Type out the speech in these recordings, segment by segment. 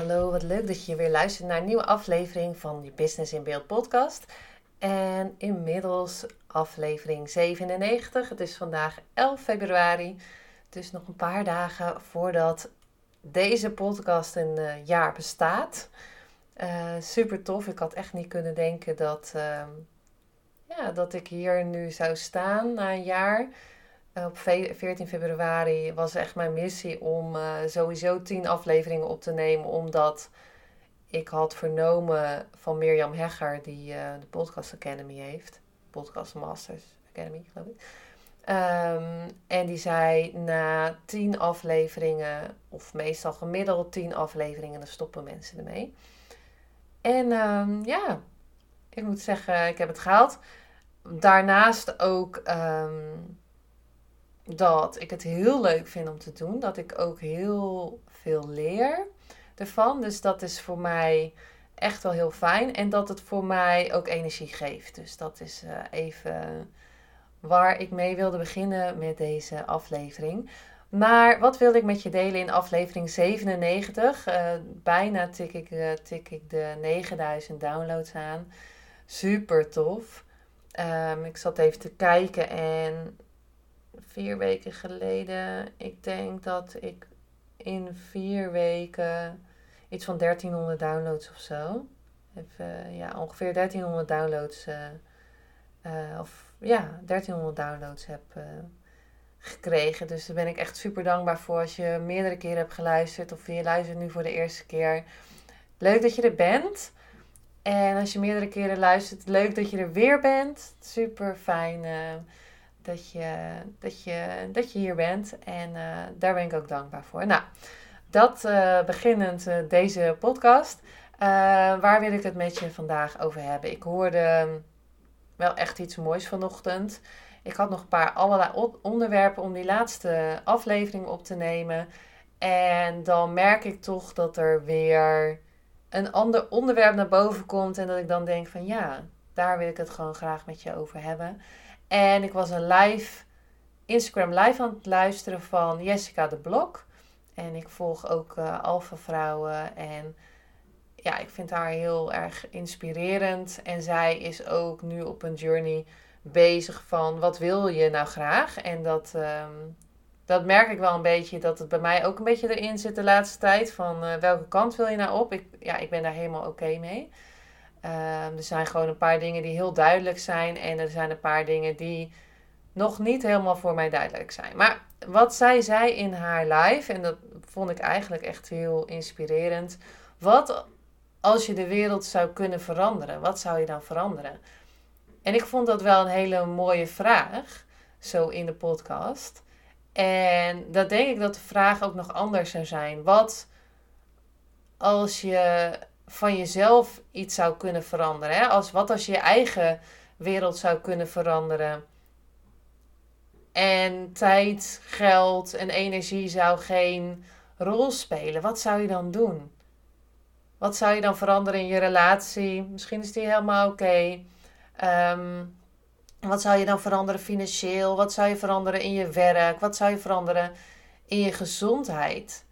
Hallo, wat leuk dat je weer luistert naar een nieuwe aflevering van je Business in Beeld podcast. En inmiddels aflevering 97. Het is vandaag 11 februari, dus nog een paar dagen voordat deze podcast een uh, jaar bestaat. Uh, super tof. Ik had echt niet kunnen denken dat, uh, ja, dat ik hier nu zou staan na een jaar. Eh, op 14 februari was echt mijn missie om uh, sowieso 10 afleveringen op te nemen. Omdat ik had vernomen van Mirjam Hegger, die uh, de Podcast Academy heeft. Podcast Masters Academy, geloof ik. Um, en die zei na 10 afleveringen, of meestal gemiddeld 10 afleveringen, dan stoppen mensen ermee. En um, ja, ik moet zeggen, ik heb het gehaald. Daarnaast ook. Um, dat ik het heel leuk vind om te doen. Dat ik ook heel veel leer ervan. Dus dat is voor mij echt wel heel fijn. En dat het voor mij ook energie geeft. Dus dat is uh, even waar ik mee wilde beginnen met deze aflevering. Maar wat wilde ik met je delen in aflevering 97? Uh, bijna tik ik, uh, tik ik de 9000 downloads aan. Super tof. Um, ik zat even te kijken en vier weken geleden. Ik denk dat ik in vier weken iets van 1300 downloads of zo. Ja, ongeveer 1300 downloads. Uh, uh, of ja, 1300 downloads heb uh, gekregen. Dus daar ben ik echt super dankbaar voor als je meerdere keren hebt geluisterd. Of je luistert nu voor de eerste keer. Leuk dat je er bent. En als je meerdere keren luistert, leuk dat je er weer bent. Super fijn dat je, dat je, dat je hier bent. En uh, daar ben ik ook dankbaar voor. Nou, dat uh, beginnend uh, deze podcast. waar wil ik het met je vandaag over hebben? Ik hoorde wel echt iets moois vanochtend. Ik had nog een paar allerlei onderwerpen om die laatste aflevering op te nemen. En dan merk ik toch dat er weer een ander onderwerp naar boven komt. En dat ik dan denk van ja, daar wil ik het gewoon graag met je over hebben. En ik was een live, Instagram live aan het luisteren van Jessica de Blok. En ik volg ook uh, Alpha Vrouwen. En ja, ik vind haar heel erg inspirerend. En zij is ook nu op een journey bezig van wat wil je nou graag? En dat, um, dat merk ik wel een beetje dat het bij mij ook een beetje erin zit de laatste tijd. Van uh, welke kant wil je nou op? Ik, ja, ik ben daar helemaal oké mee. Um, er zijn gewoon een paar dingen die heel duidelijk zijn. En er zijn een paar dingen die nog niet helemaal voor mij duidelijk zijn. Maar wat zij zei in haar live, en dat vond ik eigenlijk echt heel inspirerend. Wat als je de wereld zou kunnen veranderen? Wat zou je dan veranderen? En ik vond dat wel een hele mooie vraag, zo in de podcast. En dat denk ik dat de vraag ook nog anders zou zijn. Wat als je van jezelf iets zou kunnen veranderen. Hè? Als, wat als je je eigen wereld zou kunnen veranderen? En tijd, geld en energie zou geen rol spelen. Wat zou je dan doen? Wat zou je dan veranderen in je relatie? Misschien is die helemaal oké. Um, wat zou je dan veranderen financieel? Wat zou je veranderen in je werk? Wat zou je veranderen in je gezondheid?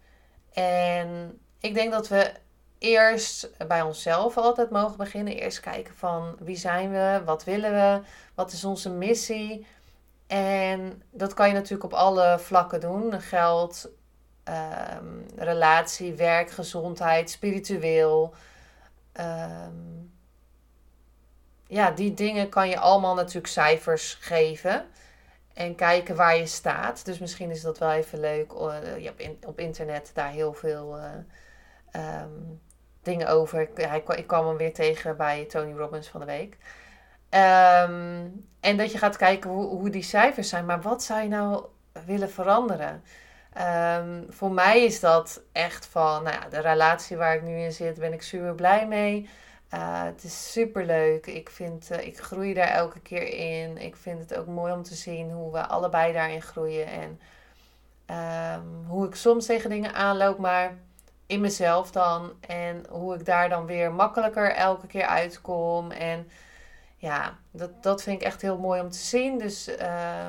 En ik denk dat we eerst bij onszelf altijd mogen beginnen. Eerst kijken van wie zijn we, wat willen we, wat is onze missie. En dat kan je natuurlijk op alle vlakken doen. Geld, um, relatie, werk, gezondheid, spiritueel. Um, ja, die dingen kan je allemaal natuurlijk cijfers geven. En kijken waar je staat. Dus misschien is dat wel even leuk. Uh, je hebt op internet daar heel veel... Uh, um, dingen over. Ik, hij, ik kwam hem weer tegen bij Tony Robbins van de week. Um, en dat je gaat kijken hoe, hoe die cijfers zijn. Maar wat zou je nou willen veranderen? Ehm, voor mij is dat echt van, nou ja, de relatie waar ik nu in zit, ben ik super blij mee. Uh, het is super leuk. Ik, vind, uh, ik groei daar elke keer in. Ik vind het ook mooi om te zien hoe we allebei daarin groeien. En um, hoe ik soms tegen dingen aanloop, maar in mezelf dan. En hoe ik daar dan weer makkelijker elke keer uitkom. En ja, dat, dat vind ik echt heel mooi om te zien. Dus uh,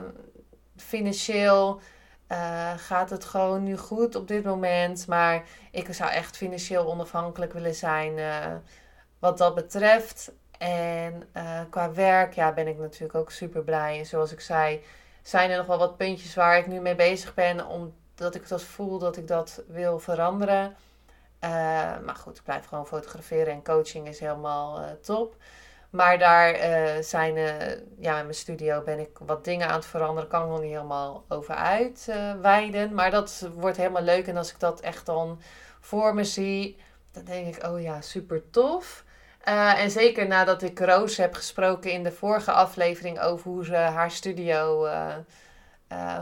financieel uh, gaat het gewoon nu goed op dit moment. Maar ik zou echt financieel onafhankelijk willen zijn uh, wat dat betreft. En uh, qua werk ja, ben ik natuurlijk ook super blij. En zoals ik zei, zijn er nog wel wat puntjes waar ik nu mee bezig ben. Omdat ik dat voel dat ik dat wil veranderen. Maar goed, ik blijf gewoon fotograferen en coaching is helemaal top. Maar daar uh, zijn, ja, in mijn studio ben ik wat dingen aan het veranderen. Kan ik nog niet helemaal over uitweiden. Maar dat wordt helemaal leuk. En als ik dat echt dan voor me zie, dan denk ik, oh ja, super tof. En zeker nadat ik Roos heb gesproken in de vorige aflevering over hoe ze haar studio,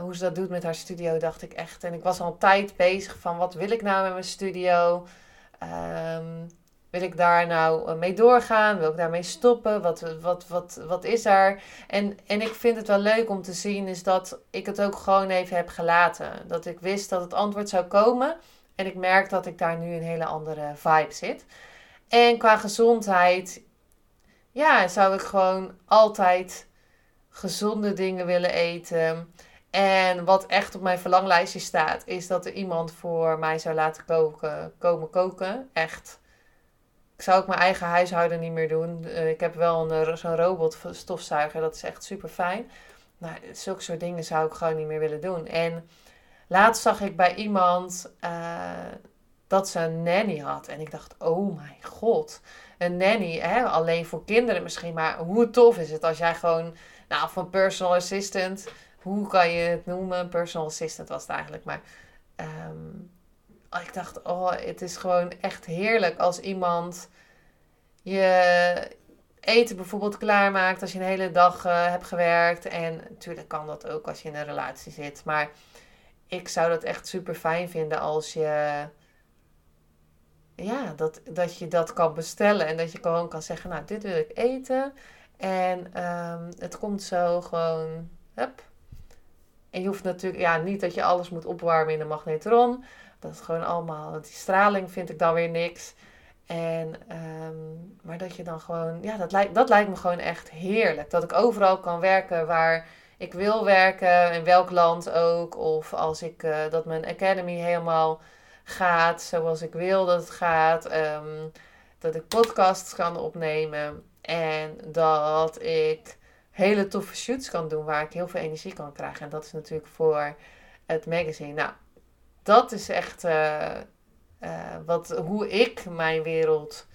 hoe ze dat doet met haar studio, dacht ik echt. En ik was al een tijd bezig van wat wil ik nou met mijn studio. Um, wil ik daar nou eh, mee doorgaan? Wil ik daarmee stoppen? Wat, wat, wat, wat is er? En, en ik vind het wel leuk om te zien is dat ik het ook gewoon even heb gelaten. Dat ik wist dat het antwoord zou komen. En ik merk dat ik daar nu een hele andere vibe zit. En qua gezondheid, ja, zou ik gewoon altijd gezonde dingen willen eten. En wat echt op mijn verlanglijstje staat, is dat er iemand voor mij zou laten koken, komen koken. Echt ik zou ook mijn eigen huishouden niet meer doen. Uh, ik heb wel een, eh, zo'n robot stofzuiger, dat is echt super fijn. Maar zulke soort dingen zou ik gewoon niet meer willen doen. En laatst zag ik bij iemand uh, dat ze een nanny had. En ik dacht, oh mijn god. Een nanny, hè? alleen voor kinderen misschien. Maar hoe tof is het als jij gewoon, nou van personal assistant, hoe kan je het noemen? Personal assistant was het eigenlijk. Maar Oh, ik dacht, oh, het is gewoon echt heerlijk als iemand je eten bijvoorbeeld klaarmaakt als je een hele dag uh, hebt gewerkt. En natuurlijk kan dat ook als je in een relatie zit. Maar ik zou dat echt super fijn vinden als je. Ja, dat, dat je dat kan bestellen. En dat je gewoon kan zeggen, nou, dit wil ik eten. En um, het komt zo gewoon. Hup. En je hoeft natuurlijk, ja, niet dat je alles moet opwarmen in een magnetron. Dat is gewoon allemaal, die straling vind ik dan weer niks. En, um, maar dat je dan gewoon, ja, dat lijkt, dat lijkt me gewoon echt heerlijk. Dat ik overal kan werken waar ik wil werken, in welk land ook. Of als ik, uh, dat mijn academy helemaal gaat zoals ik wil dat het gaat. Um, dat ik podcasts kan opnemen. En dat ik hele toffe shoots kan doen waar ik heel veel energie kan krijgen. En dat is natuurlijk voor het magazine. Nou, dat is echt uh, uh, wat, hoe ik mijn wereld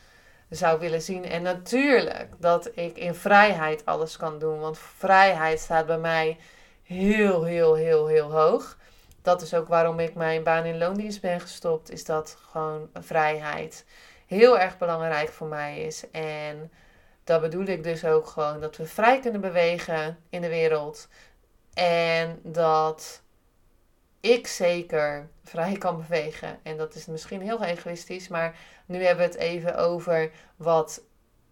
zou willen zien. En natuurlijk dat ik in vrijheid alles kan doen. Want vrijheid staat bij mij heel, heel, heel, heel hoog. Dat is ook waarom ik mijn baan in loondienst ben gestopt. Is dat gewoon vrijheid heel erg belangrijk voor mij is. En dat bedoel ik dus ook gewoon dat we vrij kunnen bewegen in de wereld. En dat ik zeker vrij kan bewegen. En dat is misschien heel egoïstisch, maar nu hebben we het even over wat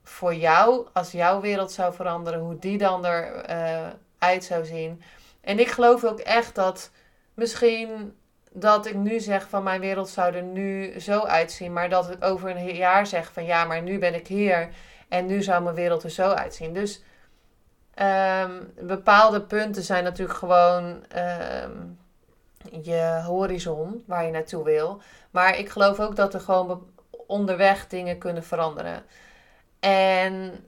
voor jou, als jouw wereld zou veranderen, hoe die dan eruit uh, uit zou zien. En ik geloof ook echt dat misschien dat ik nu zeg van mijn wereld zou er nu zo uitzien, maar dat ik over een jaar zeg van ja, maar nu ben ik hier en nu zou mijn wereld er zo uitzien. Dus um, bepaalde punten zijn natuurlijk gewoon um, je horizon waar je naartoe wil. Maar ik geloof ook dat er gewoon onderweg dingen kunnen veranderen. En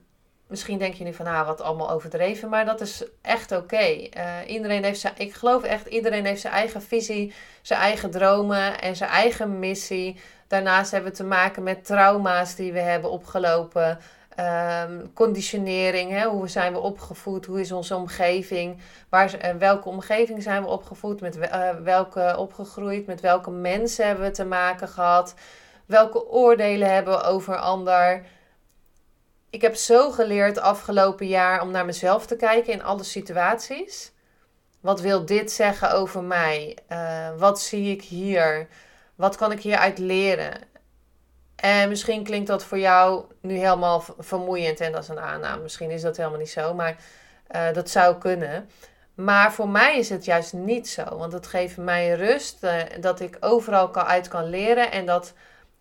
misschien denk je nu van, ah, wat allemaal overdreven, maar dat is echt oké. Eh, iedereen heeft zijn, ik geloof echt, iedereen heeft zijn eigen visie, zijn eigen dromen en zijn eigen missie. Daarnaast hebben we te maken met trauma's die we hebben opgelopen. Um, conditionering, hè? hoe zijn we opgevoed, hoe is onze omgeving, waar, welke omgeving zijn we opgevoed, met uh, welke opgegroeid, met welke mensen hebben we te maken gehad, welke oordelen hebben we over ander. Ik heb zo geleerd afgelopen jaar om naar mezelf te kijken in alle situaties. wat wil dit zeggen over mij? Uh, wat zie ik hier? Wat kan ik hieruit leren? En misschien klinkt dat voor jou nu helemaal vermoeiend en dat is een aanname. Misschien is dat helemaal niet zo, maar uh, dat zou kunnen. Maar voor mij is het juist niet zo, want het geeft mij rust uh, dat ik overal kan, uit kan leren en dat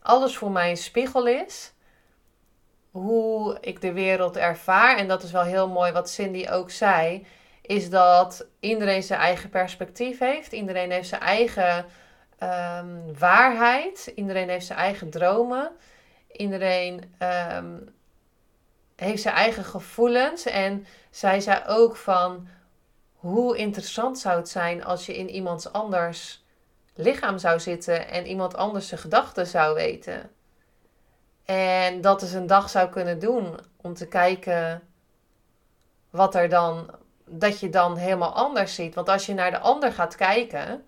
alles voor mij een spiegel is. Hoe ik de wereld ervaar. En dat is wel heel mooi wat Cindy ook zei. Is dat iedereen zijn eigen perspectief heeft. Iedereen heeft zijn eigen um, waarheid. Iedereen heeft zijn eigen dromen. Iedereen um, heeft zijn eigen gevoelens. En zij zei ook van hoe interessant zou het zijn als je in iemands anders lichaam zou zitten en iemand anders zijn gedachten zou weten. En dat is een dag zou kunnen doen om te kijken wat er dan, dat je dan helemaal anders ziet. Want als je naar de ander gaat kijken,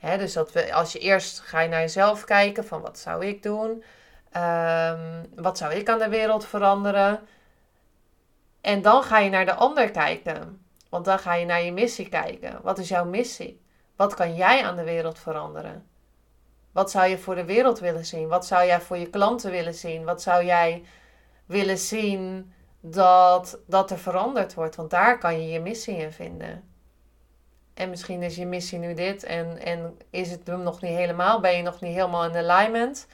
dus dat we, als je eerst ga je naar jezelf kijken van wat zou ik doen, um, wat zou ik aan de wereld veranderen. En dan ga je naar de ander kijken, want dan ga je naar je missie kijken. Wat is jouw missie? Wat kan jij aan de wereld veranderen? Wat zou je voor de wereld willen zien? Wat zou jij voor je klanten willen zien? Wat zou jij willen zien dat, dat er veranderd wordt? Want daar kan je je missie in vinden. En misschien is je missie nu dit en, en is het hem nog niet helemaal, ben je nog niet helemaal in alignment.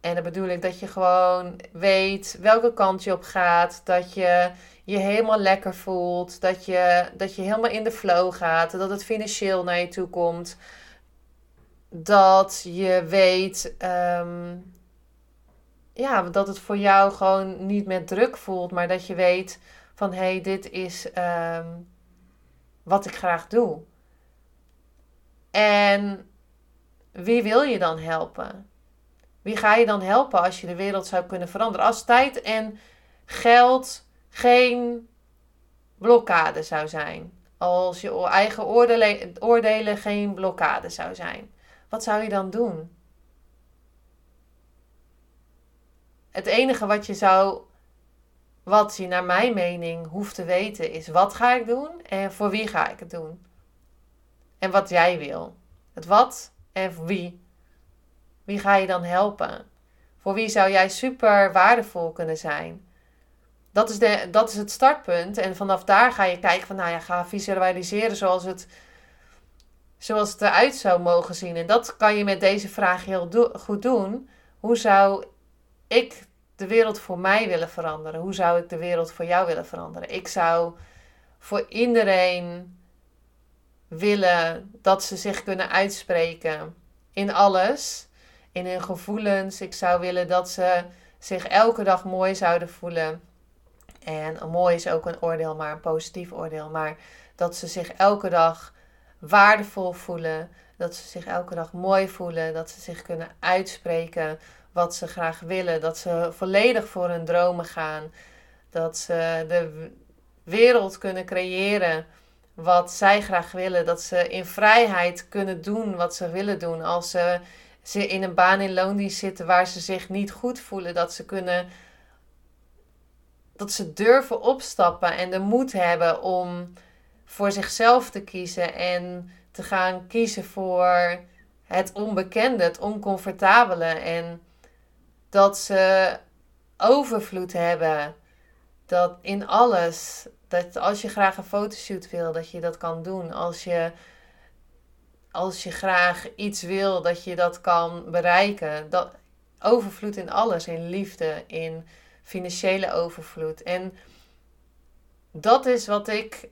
En dan bedoel ik dat je gewoon weet welke kant je op gaat. Dat je je helemaal lekker voelt. Dat je, dat je helemaal in de flow gaat. Dat het financieel naar je toe komt. Dat je weet ehm, ja, dat het voor jou gewoon niet met druk voelt. Maar dat je weet van hé, hey, dit is ehm, wat ik graag doe. En wie wil je dan helpen? Wie ga je dan helpen als je de wereld zou kunnen veranderen? Als tijd en geld geen blokkade zou zijn. Als je eigen oordelen geen blokkade zou zijn. Wat zou je dan doen? Het enige wat je zou, wat je naar mijn mening hoeft te weten, is wat ga ik doen en voor wie ga ik het doen. En wat jij wil. Het wat en voor wie. Wie ga je dan helpen? Voor wie zou jij super waardevol kunnen zijn? Dat is, de, dat is het startpunt. En vanaf daar ga je kijken van, nou ja, ga visualiseren zoals het, zoals het eruit zou mogen zien. En dat kan je met deze vraag heel goed doen. Hoe zou ik de wereld voor mij willen veranderen? Hoe zou ik de wereld voor jou willen veranderen? Ik zou voor iedereen willen dat ze zich kunnen uitspreken in alles in hun gevoelens. Ik zou willen dat ze zich elke dag mooi zouden voelen. En mooi is ook een oordeel, maar een positief oordeel. Maar dat ze zich elke dag waardevol voelen. Dat ze zich elke dag mooi voelen. Dat ze zich kunnen uitspreken wat ze graag willen. Dat ze volledig voor hun dromen gaan. Dat ze de wereld kunnen creëren wat zij graag willen. Dat ze in vrijheid kunnen doen wat ze willen doen. Als ze in een baan in loondienst zitten waar ze zich niet goed voelen, dat ze kunnen. Dat ze durven opstappen en de moed hebben om voor zichzelf te kiezen en te gaan kiezen voor het onbekende, het oncomfortabele. En dat ze overvloed hebben. Dat in alles. Dat als je graag een fotoshoot wil, dat je dat kan doen. Als je als je graag iets wil, dat je dat kan bereiken. Dat, overvloed in alles, in liefde, in financiële overvloed. En dat is wat ik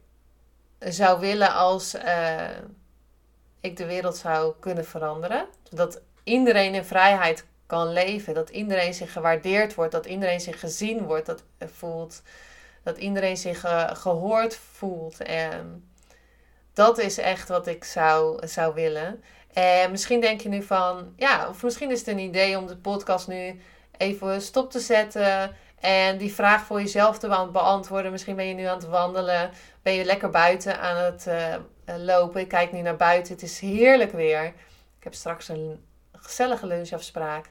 zou willen als uh, ik de wereld zou kunnen veranderen. Dat iedereen in vrijheid kan leven. Dat iedereen zich gewaardeerd wordt. Dat iedereen zich gezien wordt. Dat voelt. Dat iedereen zich uh, gehoord voelt. En dat is echt wat ik zou, zou willen. En misschien denk je nu van, ja, of misschien is het een idee om de podcast nu even stop te zetten. En die vraag voor jezelf te beantwoorden. Misschien ben je nu aan het wandelen. Ben je lekker buiten aan het uh, lopen. Ik kijk nu naar buiten. Het is heerlijk weer. Ik heb straks een gezellige lunchafspraak.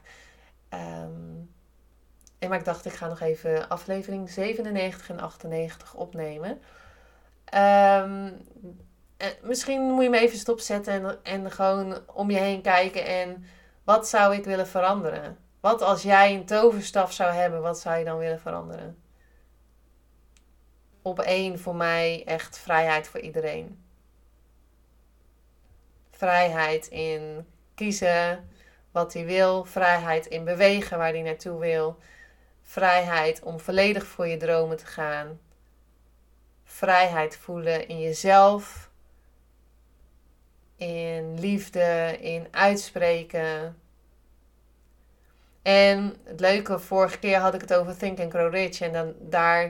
Um, en maar ik dacht, ik ga nog even aflevering 97 en 98 opnemen. Um, eh, misschien moet je me even stopzetten en, en gewoon om je heen kijken. En wat zou ik willen veranderen? Wat als jij een toverstaf zou hebben, wat zou je dan willen veranderen? Op één voor mij echt vrijheid voor iedereen. Vrijheid in kiezen wat hij wil. Vrijheid in bewegen waar hij naartoe wil. Vrijheid om volledig voor je dromen te gaan. Vrijheid voelen in jezelf. In liefde, in uitspreken. En het leuke, vorige keer had ik het over Think and Grow Rich. En dan daar,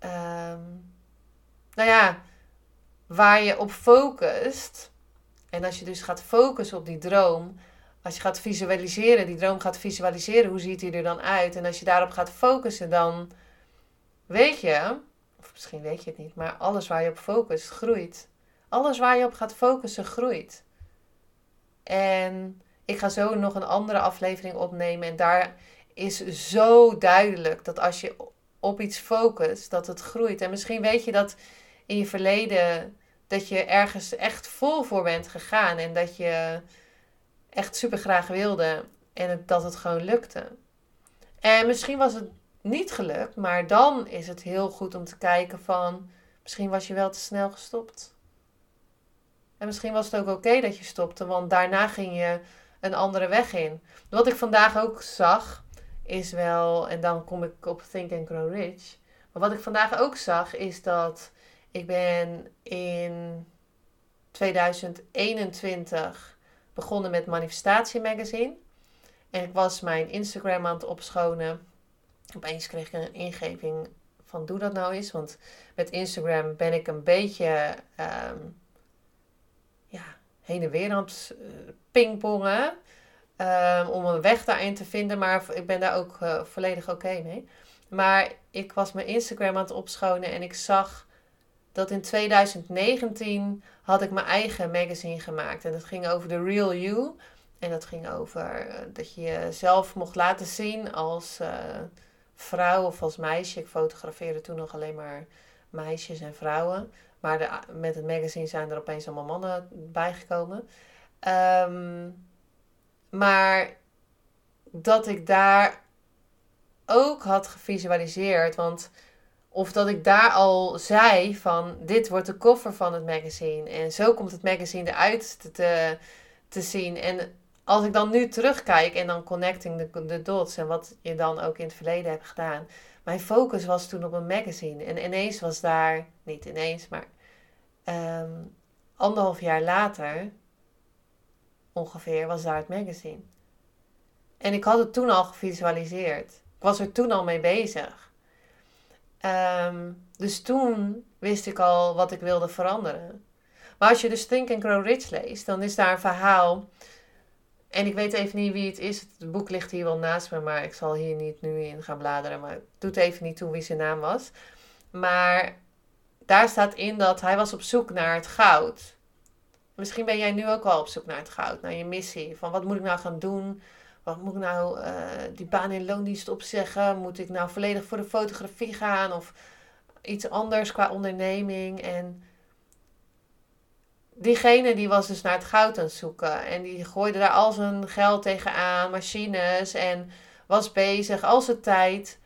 um, nou ja, waar je op focust. En als je dus gaat focussen op die droom, als je gaat visualiseren, die droom gaat visualiseren, hoe ziet die er dan uit? En als je daarop gaat focussen, dan weet je, of misschien weet je het niet, maar alles waar je op focust groeit. Alles waar je op gaat focussen groeit. En ik ga zo nog een andere aflevering opnemen. En daar is zo duidelijk dat als je op iets focust, dat het groeit. En misschien weet je dat in je verleden dat je ergens echt vol voor bent gegaan. En dat je echt super graag wilde. En dat het gewoon lukte. En misschien was het niet gelukt. Maar dan is het heel goed om te kijken van... Misschien was je wel te snel gestopt. En misschien was het ook oké dat je stopte. Want daarna ging je een andere weg in. Wat ik vandaag ook zag, is wel, en dan kom ik op Think and Grow Rich. Maar wat ik vandaag ook zag, is dat ik ben in 2021 begonnen met Manifestatie Magazine. En ik was mijn Instagram aan het opschonen. Opeens kreeg ik een ingeving van doe dat nou eens. Want met Instagram ben ik een beetje ehm, ja, heen en weer aan het eh, pingpongen. Um, om een weg daarin te vinden. Maar ik ben daar ook uh, volledig oké mee. Maar ik was mijn Instagram aan het opschonen en ik zag dat in 2019 had ik mijn eigen magazine gemaakt. En dat ging over de real you. En dat ging over uh, dat je jezelf mocht laten zien als uh, vrouw of als meisje. Ik fotografeerde toen nog alleen maar meisjes en vrouwen. Maar met het magazine zijn er opeens allemaal mannen bijgekomen. Um, maar dat ik daar ook had gevisualiseerd. Want of dat ik daar al zei van dit wordt de koffer van het magazine. En zo komt het magazine eruit te, te, te zien. En als ik dan nu terugkijk en dan connecting de dots en wat je dan ook in het verleden hebt gedaan. Mijn focus was toen op een magazine. En ineens was daar, niet ineens, maar um, anderhalf jaar later ongeveer was daar het magazine. En ik had het toen al gevisualiseerd. Ik was er toen al mee bezig. Ehm, dus toen wist ik al wat ik wilde veranderen. Maar als je dus Think and Grow Rich leest, dan is daar een verhaal. En ik weet even niet wie het is. Het boek ligt hier wel naast me, maar ik zal hier niet nu in gaan bladeren. Maar het doet even niet toe wie zijn naam was. Maar daar staat in dat hij was op zoek naar het goud. Misschien ben jij nu ook al op zoek naar het goud, naar je missie. Van wat moet ik nou gaan doen? Wat moet ik nou uh, die baan in loondienst opzeggen? Moet ik nou volledig voor de fotografie gaan? Of iets anders qua onderneming? En diegene die was dus naar het goud aan het zoeken. En die gooide daar al zijn geld tegenaan, machines. En was bezig, al zijn tijd.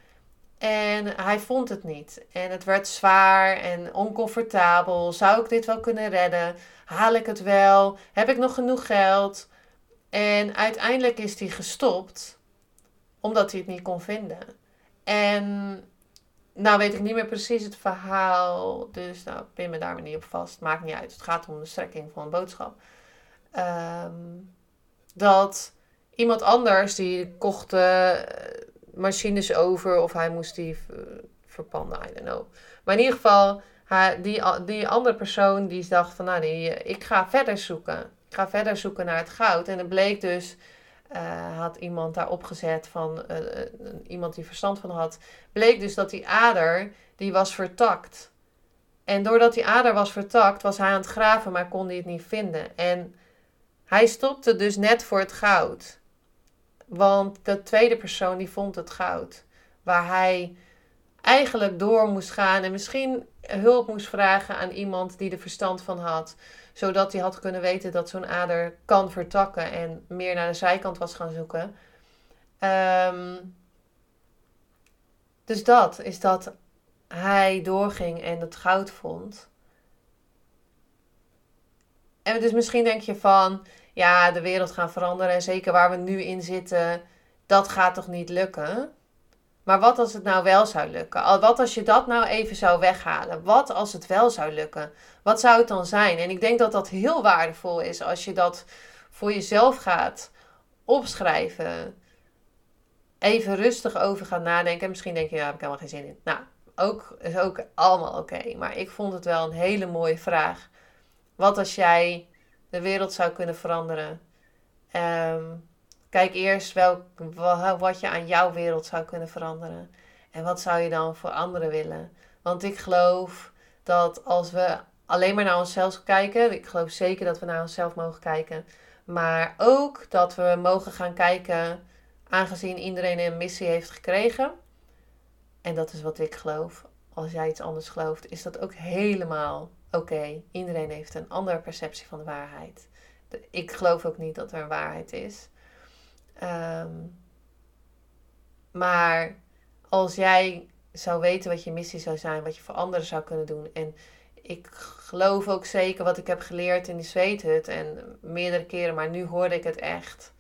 En hij vond het niet. En het werd zwaar en oncomfortabel. Zou ik dit wel kunnen redden? Haal ik het wel? Heb ik nog genoeg geld? En uiteindelijk is hij gestopt omdat hij het niet kon vinden. En nou weet ik niet meer precies het verhaal. Dus nou, pin me daar maar niet op vast. Maakt niet uit. Het gaat om de strekking van een boodschap. Ehm, dat iemand anders die kocht uh, machines over of hij moest die verpanden. I don't know. Maar in ieder geval die, die andere persoon die dacht van, nou, die, ik ga verder zoeken. Ik ga verder zoeken naar het goud. En het bleek dus, uh, had iemand daar opgezet van, uh, iemand die verstand van had, bleek dus dat die ader, die was vertakt. En doordat die ader was vertakt, was hij aan het graven, maar kon hij het niet vinden. En hij stopte dus net voor het goud. Want de tweede persoon, die vond het goud. Waar hij eigenlijk door moest gaan en misschien hulp moest vragen aan iemand die er verstand van had. Zodat hij had kunnen weten dat zo'n ader kan vertakken en meer naar de zijkant was gaan zoeken. Ehm, dus dat is dat hij doorging en het goud vond. En dus misschien denk je van, ja, de wereld gaat veranderen en zeker waar we nu in zitten, dat gaat toch niet lukken? Maar wat als het nou wel zou lukken? Wat als je dat nou even zou weghalen? Wat als het wel zou lukken? Wat zou het dan zijn? En ik denk dat dat heel waardevol is als je dat voor jezelf gaat opschrijven. Even rustig over gaat nadenken. En misschien denk je, ja, heb ik helemaal geen zin in. Nou, ook, is ook allemaal oké. Maar ik vond het wel een hele mooie vraag. Wat als jij de wereld zou kunnen veranderen? Um, Kijk eerst welk, wat je aan jouw wereld zou kunnen veranderen. En wat zou je dan voor anderen willen? Want ik geloof dat als we alleen maar naar onszelf kijken, ik geloof zeker dat we naar onszelf mogen kijken, maar ook dat we mogen gaan kijken, aangezien iedereen een missie heeft gekregen. En dat is wat ik geloof. Als jij iets anders gelooft, is dat ook helemaal oké. Iedereen heeft een andere perceptie van de waarheid. Ik geloof ook niet dat er een waarheid is. Ehm, maar als jij zou weten wat je missie zou zijn, wat je voor anderen zou kunnen doen. En ik geloof ook zeker wat ik heb geleerd in die zweethut. En meerdere keren, maar nu hoorde ik het echt.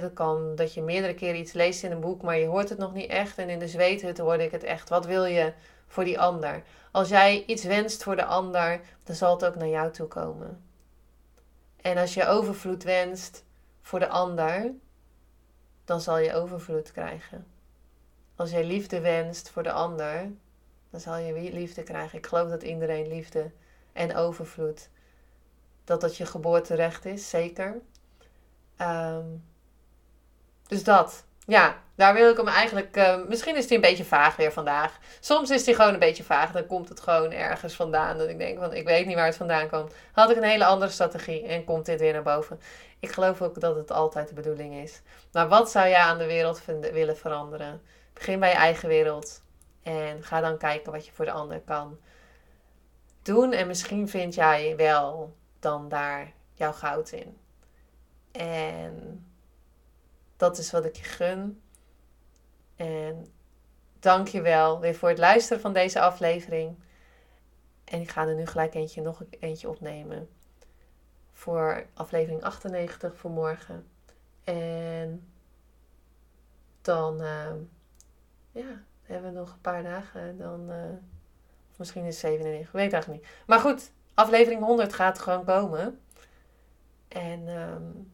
Dat kan dat je meerdere keren iets leest in een boek, maar je hoort het nog niet echt. En in de zweethut hoorde ik het echt. Wat wil je voor die ander? Als jij iets wenst voor de ander, dan zal het ook naar jou toe komen. En als je overvloed wenst voor de ander, dan zal je overvloed krijgen. Als jij liefde wenst voor de ander, dan zal je liefde krijgen. Ik geloof dat iedereen liefde en overvloed, dat dat je geboorterecht is, zeker. Ehm, dus dat. Ja, daar wil ik hem eigenlijk. Uh, misschien is hij een beetje vaag weer vandaag. Soms is hij gewoon een beetje vaag. Dan komt het gewoon ergens vandaan. Dat ik denk van ik weet niet waar het vandaan komt. Had ik een hele andere strategie en komt dit weer naar boven. Ik geloof ook dat het altijd de bedoeling is. Maar wat zou jij aan de wereld willen veranderen? Begin bij je eigen wereld. En ga dan kijken wat je voor de ander kan doen. En misschien vind jij wel dan daar jouw goud in. En dat is wat ik je gun. En dank je wel weer voor het luisteren van deze aflevering. En ik ga er nu gelijk eentje, nog eentje opnemen. Voor aflevering 98 voor morgen. En dan uh, ja, hebben we nog een paar dagen. Dan, uh, misschien is het 97, weet ik eigenlijk niet. Maar goed, aflevering 100 gaat gewoon komen. En um,